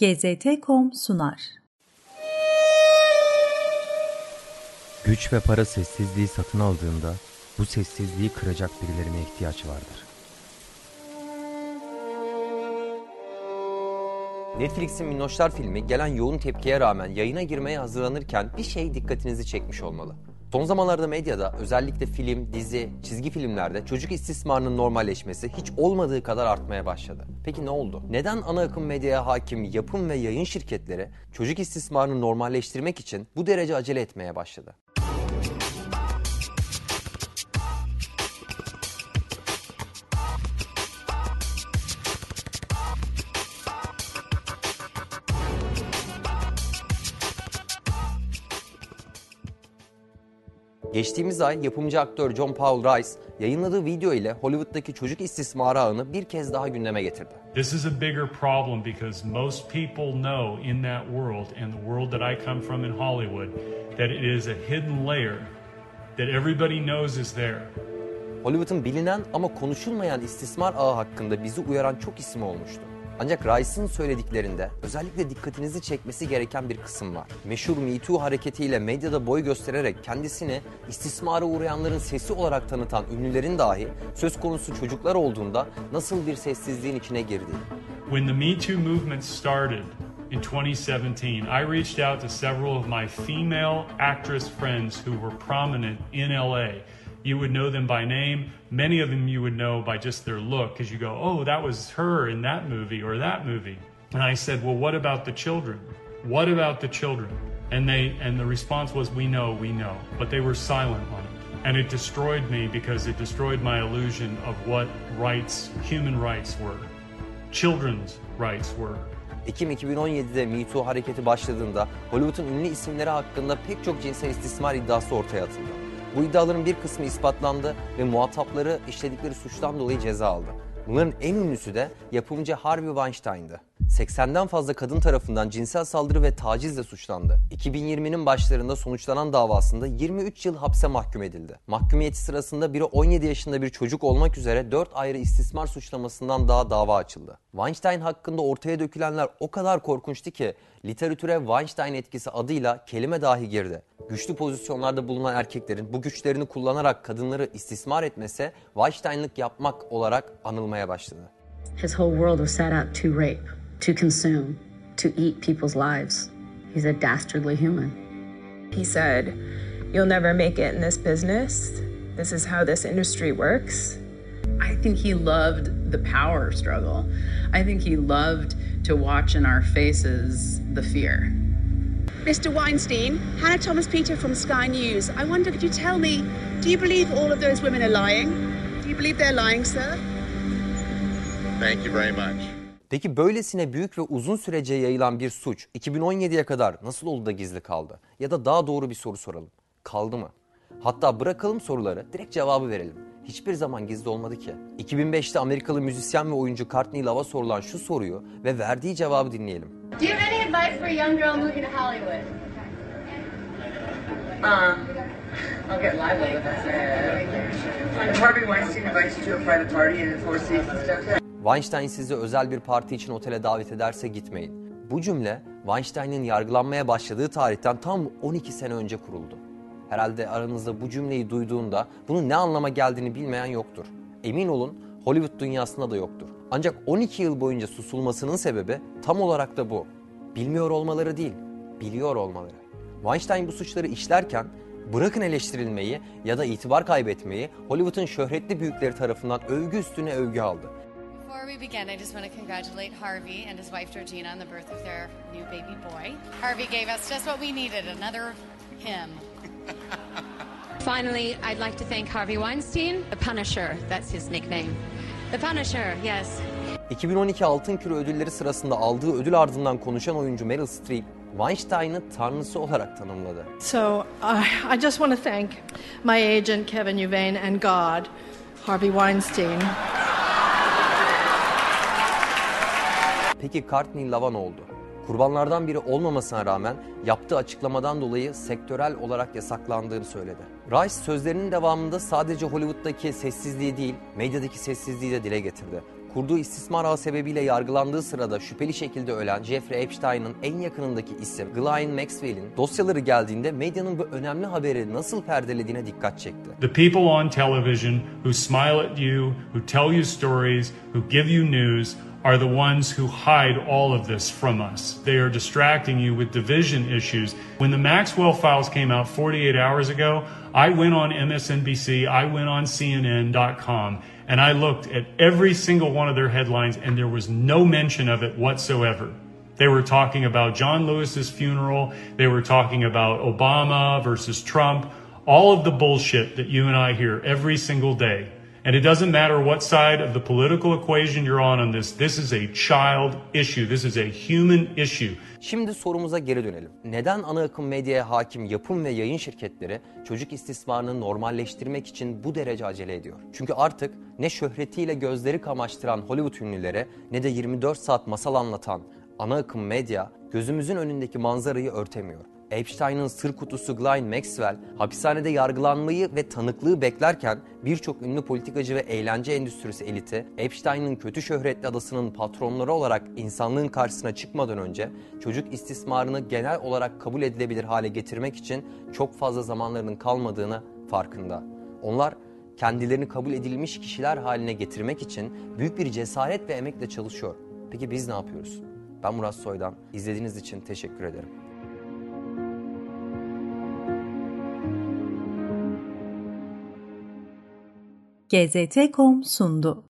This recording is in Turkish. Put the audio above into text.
GZT.com sunar. Güç ve para sessizliği satın aldığında bu sessizliği kıracak birilerine ihtiyaç vardır. Netflix'in Minnoşlar filmi gelen yoğun tepkiye rağmen yayına girmeye hazırlanırken bir şey dikkatinizi çekmiş olmalı. Son zamanlarda medyada özellikle film, dizi, çizgi filmlerde çocuk istismarının normalleşmesi hiç olmadığı kadar artmaya başladı. Peki ne oldu? Neden ana akım medyaya hakim yapım ve yayın şirketleri çocuk istismarını normalleştirmek için bu derece acele etmeye başladı? Geçtiğimiz ay yapımcı aktör John Paul Rice yayınladığı video ile Hollywood'daki çocuk istismarı ağını bir kez daha gündeme getirdi. This is a bigger problem because most people know in that world and the world that I come from in Hollywood that it is a hidden layer that everybody knows is there. Hollywood'un bilinen ama konuşulmayan istismar ağı hakkında bizi uyaran çok isim olmuştu. Ancak Rice'ın söylediklerinde özellikle dikkatinizi çekmesi gereken bir kısım var. Meşhur Me Too hareketiyle medyada boy göstererek kendisini istismara uğrayanların sesi olarak tanıtan ünlülerin dahi söz konusu çocuklar olduğunda nasıl bir sessizliğin içine girdiği. When the Me Too movement started in 2017, I reached out to several of my female actress friends who were prominent in LA. You would know them by name. Many of them you would know by just their look because you go, oh, that was her in that movie or that movie. And I said, well, what about the children? What about the children? And they and the response was, we know, we know. But they were silent on it. And it destroyed me because it destroyed my illusion of what rights, human rights were. Children's rights were. Ekim 2017'de Me Too hareketi başladığında Hollywood'un ünlü isimleri hakkında pek çok cinsel istismar iddiası ortaya atıldı. Bu iddiaların bir kısmı ispatlandı ve muhatapları işledikleri suçtan dolayı ceza aldı. Bunların en ünlüsü de yapımcı Harvey Weinstein'dı. 80'den fazla kadın tarafından cinsel saldırı ve tacizle suçlandı. 2020'nin başlarında sonuçlanan davasında 23 yıl hapse mahkum edildi. Mahkumiyeti sırasında biri 17 yaşında bir çocuk olmak üzere 4 ayrı istismar suçlamasından daha dava açıldı. Weinstein hakkında ortaya dökülenler o kadar korkunçtu ki literatüre Weinstein etkisi adıyla kelime dahi girdi. Güçlü pozisyonlarda bulunan erkeklerin bu güçlerini kullanarak kadınları istismar etmese Weinstein'lık yapmak olarak anılmaya başladı. His whole world was set up to rape, to consume, to eat people's lives. He's a dastardly human. He said, You'll never make it in this business. This is how this industry works. I think he loved the power struggle. I think he loved to watch in our faces the fear. Mr. Weinstein, Hannah Thomas Peter from Sky News. I wonder, could you tell me, do you believe all of those women are lying? Do you believe they're lying, sir? Thank you very much. Peki böylesine büyük ve uzun sürece yayılan bir suç 2017'ye kadar nasıl oldu da gizli kaldı? Ya da daha doğru bir soru soralım. Kaldı mı? Hatta bırakalım soruları, direkt cevabı verelim. Hiçbir zaman gizli olmadı ki. 2005'te Amerikalı müzisyen ve oyuncu Courtney Love'a sorulan şu soruyu ve verdiği cevabı dinleyelim. Do you have any advice for a young girl moving to Hollywood? Um, I'll get lively with us. Harvey Weinstein invites you to a private party in Four Seasons downtown. Weinstein sizi özel bir parti için otele davet ederse gitmeyin. Bu cümle Weinstein'in yargılanmaya başladığı tarihten tam 12 sene önce kuruldu. Herhalde aranızda bu cümleyi duyduğunda bunun ne anlama geldiğini bilmeyen yoktur. Emin olun Hollywood dünyasında da yoktur. Ancak 12 yıl boyunca susulmasının sebebi tam olarak da bu. Bilmiyor olmaları değil, biliyor olmaları. Weinstein bu suçları işlerken bırakın eleştirilmeyi ya da itibar kaybetmeyi Hollywood'un şöhretli büyükleri tarafından övgü üstüne övgü aldı. We begin, I just want to congratulate Harvey and his wife Georgina on the birth of their new baby boy. Harvey gave us just what we needed, another him. Finally, I'd like to thank Harvey Weinstein, the Punisher, that's his nickname. The Punisher, yes. 2012 Altın Küre ödülleri sırasında aldığı ödül ardından konuşan oyuncu Meryl Streep, Weinstein'ı tanrısı olarak tanımladı. So I, I just want to thank my agent Kevin Uvain and God, Harvey Weinstein. Peki Love ne oldu? Kurbanlardan biri olmamasına rağmen yaptığı açıklamadan dolayı sektörel olarak yasaklandığını söyledi. Rice sözlerinin devamında sadece Hollywood'daki sessizliği değil, medyadaki sessizliği de dile getirdi. kurduğu istismar ağı sebebiyle yargılandığı sırada şüpheli şekilde ölen Jeffrey Epstein'ın en yakınındaki isim Ghislaine Maxwell'in dosyaları geldiğinde medyanın bu önemli haberi nasıl perdelediğine dikkat çekti. The people on television who smile at you, who tell you stories, who give you news are the ones who hide all of this from us. They are distracting you with division issues. When the Maxwell files came out 48 hours ago, I went on MSNBC, I went on CNN.com, and I looked at every single one of their headlines, and there was no mention of it whatsoever. They were talking about John Lewis's funeral, they were talking about Obama versus Trump, all of the bullshit that you and I hear every single day. And it doesn't matter what side of the political equation you're on on this. This is a child issue. This is a human issue. Şimdi sorumuza geri dönelim. Neden ana akım medyaya hakim yapım ve yayın şirketleri çocuk istismarını normalleştirmek için bu derece acele ediyor? Çünkü artık ne şöhretiyle gözleri kamaştıran Hollywood ünlüleri ne de 24 saat masal anlatan ana akım medya gözümüzün önündeki manzarayı örtemiyor. Epstein'ın sır kutusu Ghislaine Maxwell hapishanede yargılanmayı ve tanıklığı beklerken birçok ünlü politikacı ve eğlence endüstrisi eliti Epstein'ın kötü şöhretli adasının patronları olarak insanlığın karşısına çıkmadan önce çocuk istismarını genel olarak kabul edilebilir hale getirmek için çok fazla zamanlarının kalmadığını farkında. Onlar kendilerini kabul edilmiş kişiler haline getirmek için büyük bir cesaret ve emekle çalışıyor. Peki biz ne yapıyoruz? Ben Murat Soydan. İzlediğiniz için teşekkür ederim. GZT.com sundu.